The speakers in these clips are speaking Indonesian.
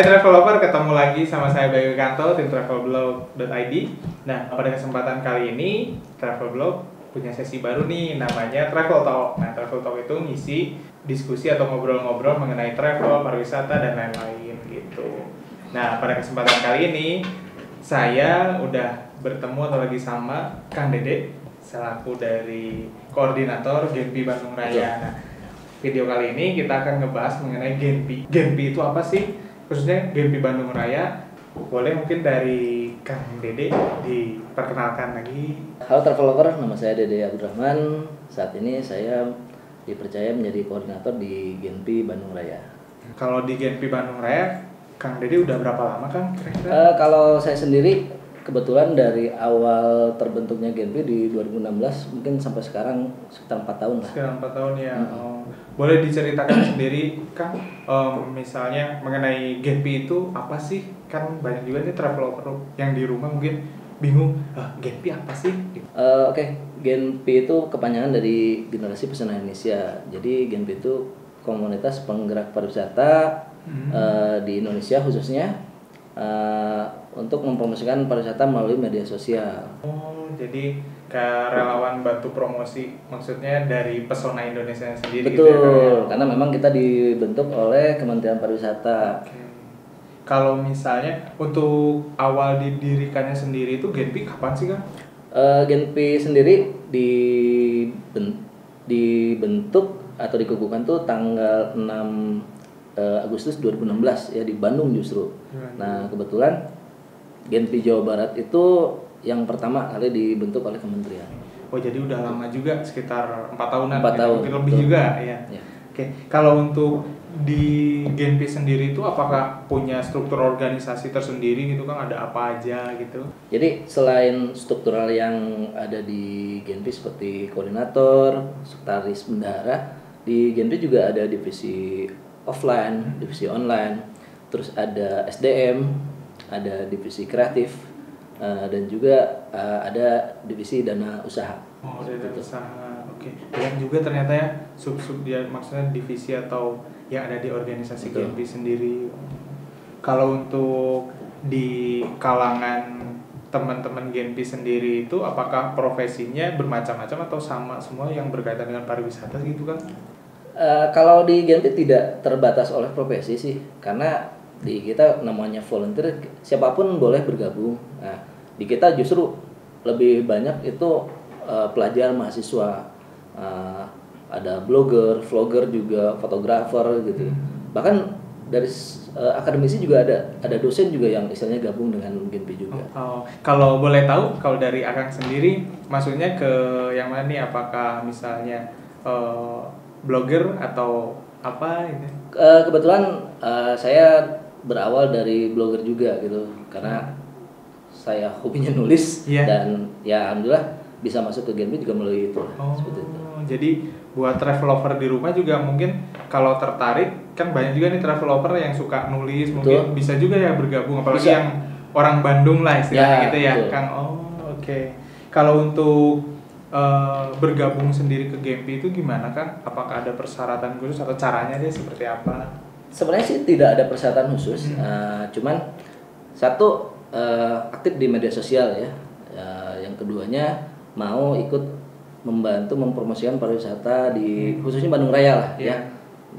Hai Travelover, ketemu lagi sama saya Bayu Kanto, tim travelblog.id Nah, pada kesempatan kali ini, Travelblog punya sesi baru nih, namanya Travel Talk Nah, Travel Talk itu ngisi diskusi atau ngobrol-ngobrol mengenai travel, pariwisata, dan lain-lain gitu Nah, pada kesempatan kali ini, saya udah bertemu atau lagi sama Kang Dede selaku dari koordinator Genpi Bandung Raya. Nah, video kali ini kita akan ngebahas mengenai Genpi. Genpi itu apa sih? Khususnya Genpi Bandung Raya. Boleh mungkin dari Kang Dede diperkenalkan lagi. Halo Travelover, nama saya Dede Abdurrahman. Saat ini saya dipercaya menjadi koordinator di Genpi Bandung Raya. Kalau di Genpi Bandung Raya, Kang Dede udah berapa lama Kang kira-kira? Eh, kalau saya sendiri kebetulan dari awal terbentuknya Genpi di 2016 mungkin sampai sekarang sekitar empat tahun lah. Sekitar 4 tahun ya. Hmm. Oh, boleh diceritakan sendiri Kang, em, misalnya mengenai Genpi itu apa sih? Kan banyak juga nih travelover yang di rumah mungkin bingung, ah, Genpi apa sih? Eh, Oke, Genpi itu kepanjangan dari Generasi Pesona Indonesia. Jadi Genpi itu komunitas penggerak pariwisata Hmm. eh, di Indonesia khususnya eh, untuk mempromosikan pariwisata melalui media sosial. Oh, jadi kayak relawan bantu promosi, maksudnya dari pesona Indonesia sendiri gitu ya, ya? Betul, karena memang kita dibentuk oleh Kementerian Pariwisata. Oke. Kalau misalnya untuk awal didirikannya sendiri itu Genpi kapan sih Kang? Eh, Genpi sendiri diben- dibentuk atau dikukuhkan tuh tanggal 6 eh, Agustus 2016 ya di Bandung justru. Nah, kebetulan Genpi Jawa Barat itu yang pertama kali dibentuk oleh kementerian. Oh jadi udah lama juga sekitar empat tahunan, Empat ya, tahun, mungkin lebih betul. juga ya. Ya. Oke, kalau untuk di Genpi sendiri itu apakah punya struktur organisasi tersendiri gitu kan? Ada apa aja gitu? Jadi selain struktural yang ada di Genpi seperti koordinator, sekretaris bendahara, di Genpi juga ada divisi offline, divisi online, terus ada SDM, ada divisi kreatif, eh, dan juga eh, ada divisi dana usaha. Oh, Seperti itu. usaha. Oke. Banyak juga ternyata ya sub-sub dia maksudnya divisi atau yang ada di organisasi. Genpi sendiri. Kalau untuk di kalangan teman-teman Genpi sendiri itu apakah profesinya bermacam-macam atau sama semua yang berkaitan dengan pariwisata gitu kan? Eh, kalau di Genpi tidak terbatas oleh profesi sih, karena di kita namanya volunteer, siapa pun boleh bergabung. Nah, di kita justru lebih banyak itu eh, pelajar mahasiswa, Eh, ada blogger, vlogger juga, fotografer gitu. Bahkan dari eh, akademisi juga ada, ada dosen juga yang istilahnya gabung dengan Genpi juga. Oh, kalau boleh tahu, kalau dari Akang sendiri, maksudnya ke yang mana nih? Apakah misalnya blogger atau apa gitu? Eh, kebetulan eh, saya berawal dari blogger juga gitu karena saya hobinya nulis Iya. dan ya alhamdulillah bisa masuk ke Genpi juga melalui itu Oh, seperti itu. jadi buat travelover di rumah juga mungkin kalau tertarik kan banyak juga nih travelover yang suka nulis mungkin Betul. bisa juga ya bergabung apalagi Bisa. yang orang Bandung lah istilahnya Ya, gitu ya betul. Kang. Oh oke. Kalau untuk eh, bergabung sendiri ke Gempi itu gimana kan? Apakah ada persyaratan khusus atau caranya dia seperti apa? Sebenarnya sih tidak ada persyaratan khusus, Hmm. eh, cuman satu eh, aktif di media sosial ya, Eh, yang keduanya mau ikut membantu mempromosikan pariwisata di khususnya Bandung Raya lah Iya. ya.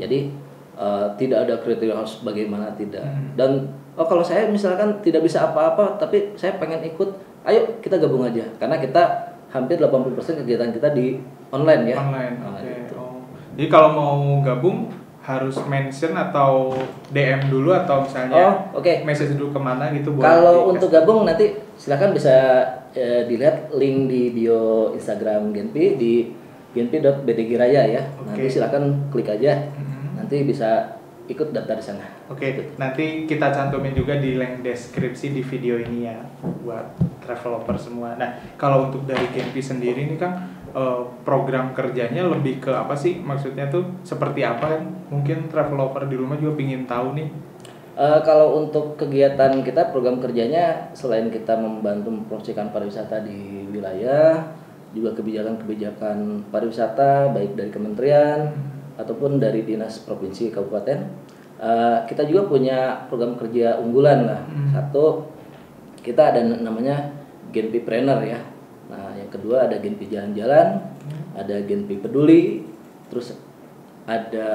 Jadi eh, tidak ada kriteria harus bagaimana tidak. Hmm. Dan oh kalau saya misalkan tidak bisa apa-apa tapi saya pengen ikut, ayo kita gabung aja karena kita hampir 80% kegiatan kita di online ya. Online. Nah, Oke. gitu. Oh. Jadi kalau mau gabung harus mention atau DM dulu atau misalnya Oh, oke. message dulu ke mana gitu boleh Kalau untuk gabung nanti silakan bisa eh, dilihat link di bio Instagram Genpi di genpi.bdgraya ya. Nanti Oke. silakan klik aja. Mhm. Nanti bisa ikut daftar di sana. Oke, nanti kita cantumin juga di link deskripsi di video ini ya buat travelover semua. Nah, kalau untuk dari Genpi sendiri ini kan eh, program kerjanya lebih ke apa sih? Maksudnya tuh seperti apa? Mungkin travelover di rumah juga pingin tahu nih. Eh, kalau untuk kegiatan kita program kerjanya selain kita membantu mempromosikan pariwisata di wilayah, juga kebijakan-kebijakan pariwisata baik dari kementerian ataupun dari dinas provinsi kabupaten eh, kita juga punya program kerja unggulan lah. Hmm. Satu kita ada namanya Genpi Planner ya. Nah, yang kedua ada Genpi jalan-jalan, ada Genpi peduli, terus ada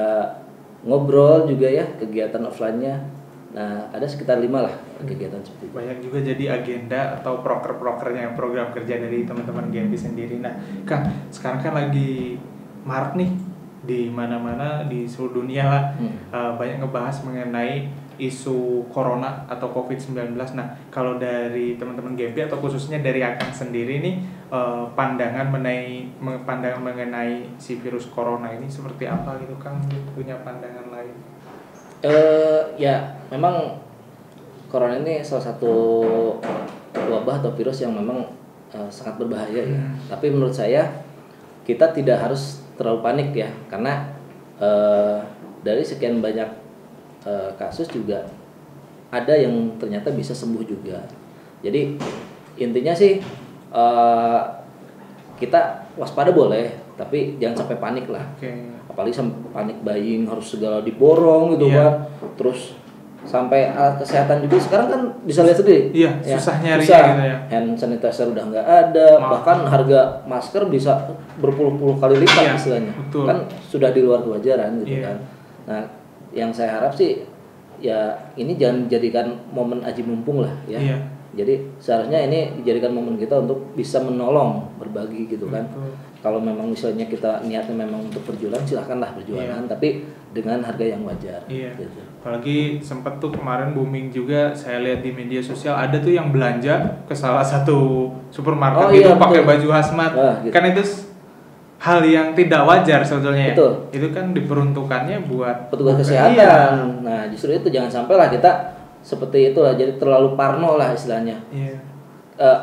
ngobrol juga ya kegiatan offline-nya. Nah, ada sekitar lima lah kegiatan seperti itu. banyak juga jadi agenda atau proker-prokernya program kerja dari teman-teman GMP sendiri. Nah, Kang, sekarang kan lagi marak nih di mana-mana di seluruh dunia lah Hmm. eh, banyak ngebahas mengenai isu corona atau COVID-19. Nah, kalau dari teman-teman GMP atau khususnya dari Akang sendiri nih eh, pandangan mengenai me- pandangan mengenai si virus corona ini seperti apa gitu Kang? Punya pandangan lain? Eh ya memang corona ini salah satu wabah atau virus yang memang eh, sangat berbahaya ya. Hmm. Tapi menurut saya kita tidak harus terlalu panik ya karena eh, dari sekian banyak eh, kasus juga ada yang ternyata bisa sembuh juga. Jadi intinya sih eh, kita waspada boleh, tapi jangan sampai panik lah Oke. apalagi sampai panik buying harus segala diborong gitu Iya. kan terus sampai alat kesehatan juga sekarang kan bisa lihat sendiri Iya, Ya, susah nyarinya susah. gitu ya. hand sanitizer udah nggak ada Mahal. bahkan harga masker bisa berpuluh-puluh kali lipat Iya, istilahnya betul. kan sudah di luar kewajaran gitu Iya. kan nah yang saya harap sih ya ini jangan dijadikan momen aji mumpung lah ya Iya. Jadi seharusnya ini dijadikan momen kita untuk bisa menolong berbagi gitu kan Betul. kalau memang misalnya kita niatnya memang untuk berjualan silahkanlah berjualan tapi dengan harga yang wajar Iya. gitu. Apalagi sempat tuh kemarin booming juga saya lihat di media sosial ada tuh yang belanja ke salah satu supermarket Oh, itu iya, pakai baju hazmat. Wah, gitu. Kan itu hal yang tidak wajar sebetulnya ya. Betul. Itu kan diperuntukannya buat petugas Iya. kesehatan nah justru itu jangan sampai lah kita seperti itu lah jadi terlalu parno lah istilahnya Iya. Eh,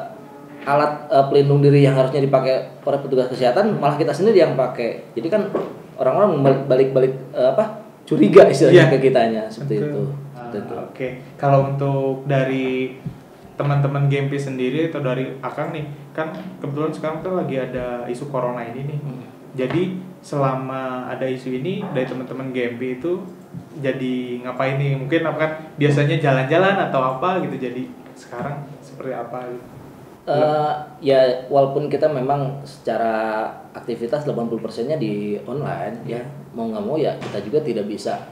alat eh, pelindung diri yang harusnya dipakai oleh petugas kesehatan malah kita sendiri yang pakai jadi kan orang-orang balik-balik eh, apa curiga istilahnya Iya. ke kitanya seperti Betul. itu Seperti itu. Oke, kalau untuk dari teman-teman GMP sendiri atau dari Akang nih, kan kebetulan sekarang tuh lagi ada isu corona ini nih. Hmm. Jadi selama ada isu ini dari teman-teman GMP itu jadi ngapain nih? Mungkin apa kan biasanya jalan-jalan atau apa gitu. Jadi sekarang seperti apa gitu. Eh, ya walaupun kita memang secara aktivitas 80%-nya di online ya mau nggak mau ya kita juga tidak bisa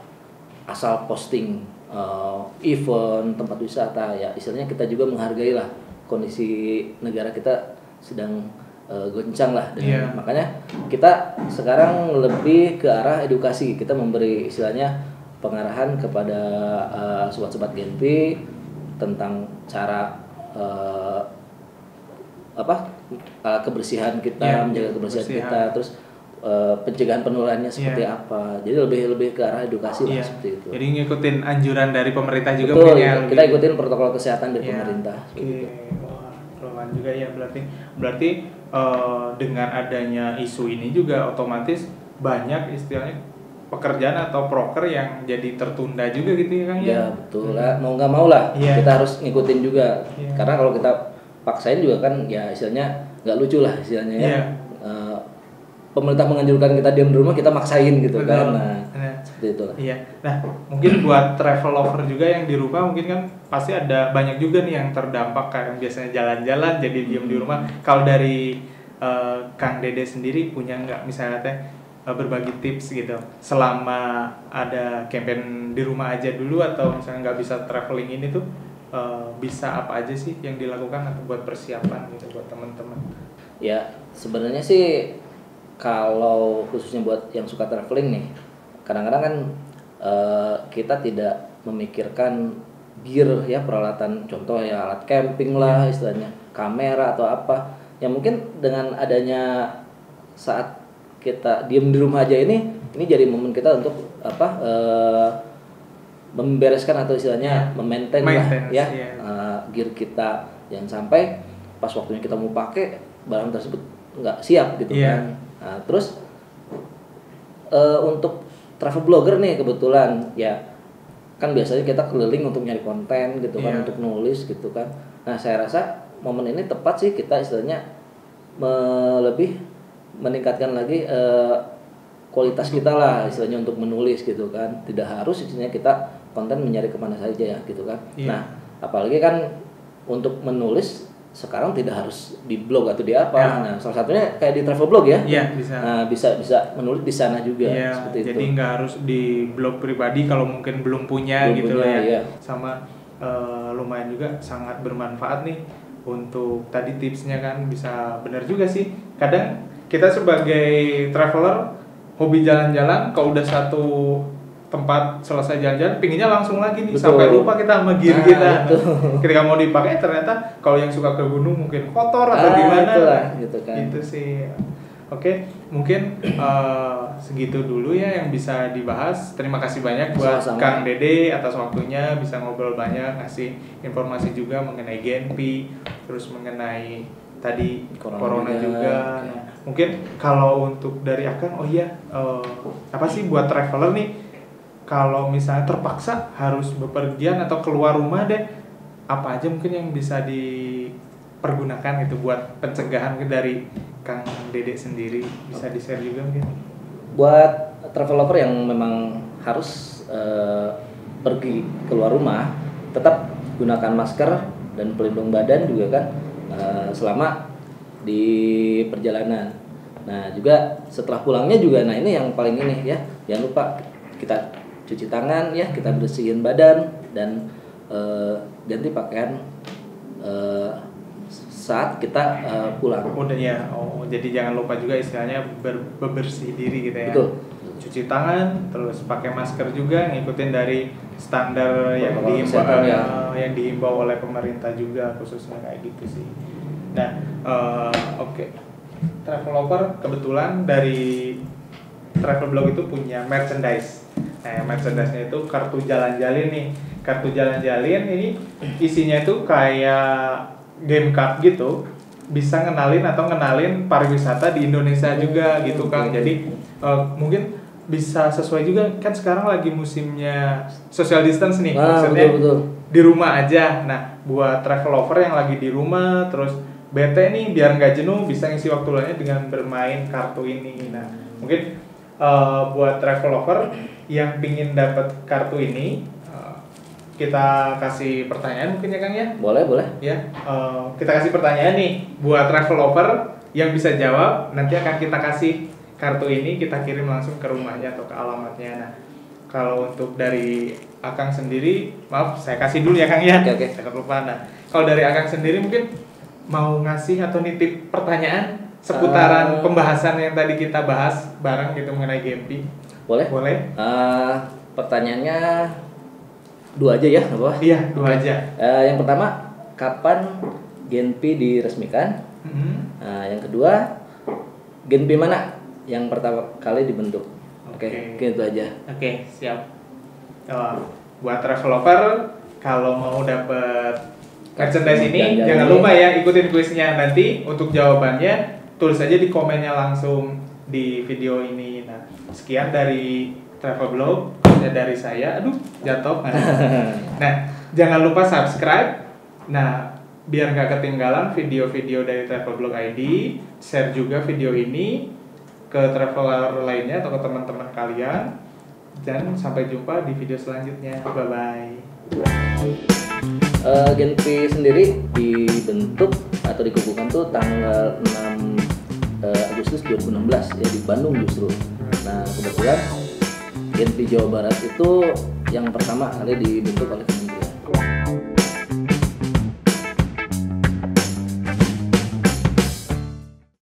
asal posting eh, event tempat wisata ya istilahnya kita juga menghargai lah kondisi negara kita sedang eh, goncang lah Iya. makanya kita sekarang lebih ke arah edukasi kita memberi istilahnya pengarahan kepada eh, sobat-sobat Genpi tentang cara eh, apa uh, kebersihan kita Iya, menjaga kebersihan kebersihan. kita terus uh, pencegahan penularannya seperti Iya. apa jadi lebih lebih ke arah edukasi lah Iya. seperti itu Jadi ngikutin anjuran dari pemerintah juga betul mungkin ya. kita lebih- ikutin protokol kesehatan dari Iya. pemerintah Oke, seperti itu. Wah, juga ya berarti. Berarti eh, dengan adanya isu ini juga otomatis banyak istilahnya pekerjaan atau proker yang jadi tertunda juga gitu ya Kang ya. ya betul lah mau nggak mau lah Iya. kita harus ngikutin juga Iya. karena kalau kita paksain juga kan ya istilahnya nggak lucu lah istilahnya ya Iya. Uh, pemerintah menganjurkan kita diam di rumah kita maksain gitu Betul. kan nah Nah, seperti itulah Iya. Nah, mungkin buat travel lover juga yang di rumah mungkin kan pasti ada banyak juga nih yang terdampak kan biasanya jalan-jalan jadi diem di rumah. Kalau dari eh, Kang Dede sendiri punya nggak misalnya teh eh, berbagi tips gitu. Selama ada campaign di rumah aja dulu atau misalnya nggak bisa traveling ini tuh eh, bisa apa aja sih yang dilakukan atau buat persiapan gitu buat teman-teman. Ya, sebenarnya sih kalau khususnya buat yang suka traveling nih, kadang-kadang kan eh, kita tidak memikirkan gear ya peralatan contoh ya alat camping lah istilahnya kamera atau apa. Yang mungkin dengan adanya saat kita diem di rumah aja ini ini jadi momen kita untuk apa eh, membereskan atau istilahnya memaintain lah ya iya. eh, gear kita yang sampai pas waktunya kita mau pakai barang tersebut nggak siap gitu Iya. kan nah, terus eh, untuk travel blogger nih kebetulan ya kan biasanya kita keliling untuk nyari konten gitu kan Iya. untuk nulis gitu kan nah saya rasa momen ini tepat sih kita istilahnya me- lebih meningkatkan lagi eh, kualitas kita lah istilahnya untuk menulis gitu kan tidak harus istilahnya kita konten mencari ke mana saja ya gitu kan Iya. nah apalagi kan untuk menulis sekarang tidak harus di blog atau di apa Ya. nah salah satunya kayak di travel blog ya Iya bisa. nah bisa bisa menulis di sana juga Iya, seperti itu jadi nggak harus di blog pribadi kalau mungkin belum punya Belum gitu punya, lah ya. iya. Sama eh, lumayan juga sangat bermanfaat nih untuk tadi tipsnya kan bisa benar juga sih. Kadang kita sebagai traveler hobi jalan-jalan kalau udah satu tempat selesai jalan-jalan pinginnya langsung lagi nih Betul. sampai lupa kita sama gear Nah, kita. itu. Ketika mau dipakai ternyata kalau yang suka ke gunung mungkin kotor atau Ah, gimana. itulah, gitu kan. Itu sih. Oke, mungkin eh, segitu dulu ya yang bisa dibahas. Terima kasih banyak buat Sama-sama. Kang Dede atas waktunya bisa ngobrol banyak, ngasih informasi juga mengenai GNP, terus mengenai tadi Corona corona, juga. juga. Nah, mungkin kalau untuk dari Akang, oh iya, eh, apa sih buat traveler nih? Kalau misalnya terpaksa harus bepergian atau keluar rumah deh, apa aja mungkin yang bisa dipergunakan gitu buat pencegahan dari Kang Dede sendiri bisa di share juga mungkin. buat travelover yang memang harus eh, pergi keluar rumah tetap gunakan masker dan pelindung badan juga kan eh, selama di perjalanan. Nah juga setelah pulangnya juga nah ini yang paling ini ya jangan lupa kita cuci tangan ya kita bersihin badan dan eh, ganti pakaian eh, saat kita eh, pulang. Udah ya, oh jadi jangan lupa juga istilahnya ber- bebersih diri gitu ya. Betul. Cuci tangan, terus pakai masker juga, ngikutin dari standar yang Protokol kesehatan, ya. yang dihimbau oleh pemerintah juga khususnya kayak gitu sih. Nah, eh, oke, Travelover kebetulan dari Travelblog itu punya merchandise. Nah, merchandise-nya itu kartu jalan-jalan nih. Kartu jalan-jalan ini isinya itu kayak game card gitu. Bisa ngenalin atau ngenalin pariwisata di Indonesia juga gitu Kang. Oke. Jadi eh, mungkin bisa sesuai juga kan sekarang lagi musimnya social distance nih. Nah, Maksudnya betul betul. di rumah aja. Nah, buat travelover yang lagi di rumah terus bete nih biar nggak jenuh bisa ngisi waktu luangnya dengan bermain kartu ini. Nah, mungkin eh, buat travelover yang pingin dapat kartu ini eh, kita kasih pertanyaan mungkin ya Kang ya. Boleh boleh. Ya, eh, kita kasih pertanyaan nih buat travelover yang bisa jawab nanti akan kita kasih kartu ini kita kirim langsung ke rumahnya atau ke alamatnya. Nah, kalau untuk dari Akang sendiri, maaf saya kasih dulu ya Kang ya. Oke, oke. Saya lupa. Nah, kalau dari Akang sendiri mungkin mau ngasih atau nitip pertanyaan seputaran Eh. pembahasan yang tadi kita bahas bareng gitu mengenai GMP. Boleh. Boleh? Eh, pertanyaannya dua aja ya, apa? Iya, dua aja. Eh, yang pertama, kapan Genpi diresmikan? Mhm. Nah, yang kedua, Genpi mana yang pertama kali dibentuk? Oke, Oke. mungkin itu aja. Oke, siap. Oh, buat travelover kalau mau dapet merchandise ini Jangan- jangan lupa ya ikutin kuisnya nanti untuk jawabannya tulis aja di komennya langsung di video ini. Nah, sekian dari Travelblog ya dari saya. Aduh, jatuh. Nah, jangan lupa subscribe. Nah, biar nggak ketinggalan video-video dari Travelblog ID, share juga video ini ke traveler lainnya atau ke teman-teman kalian. Dan sampai jumpa di video selanjutnya. Bye bye. Eh, Genpi sendiri dibentuk atau dikukuhkan tuh tanggal 6 eh, Agustus 2016 ya di Bandung justru. Nah kebetulan Genpi Jawa Barat itu yang pertama kali dibentuk oleh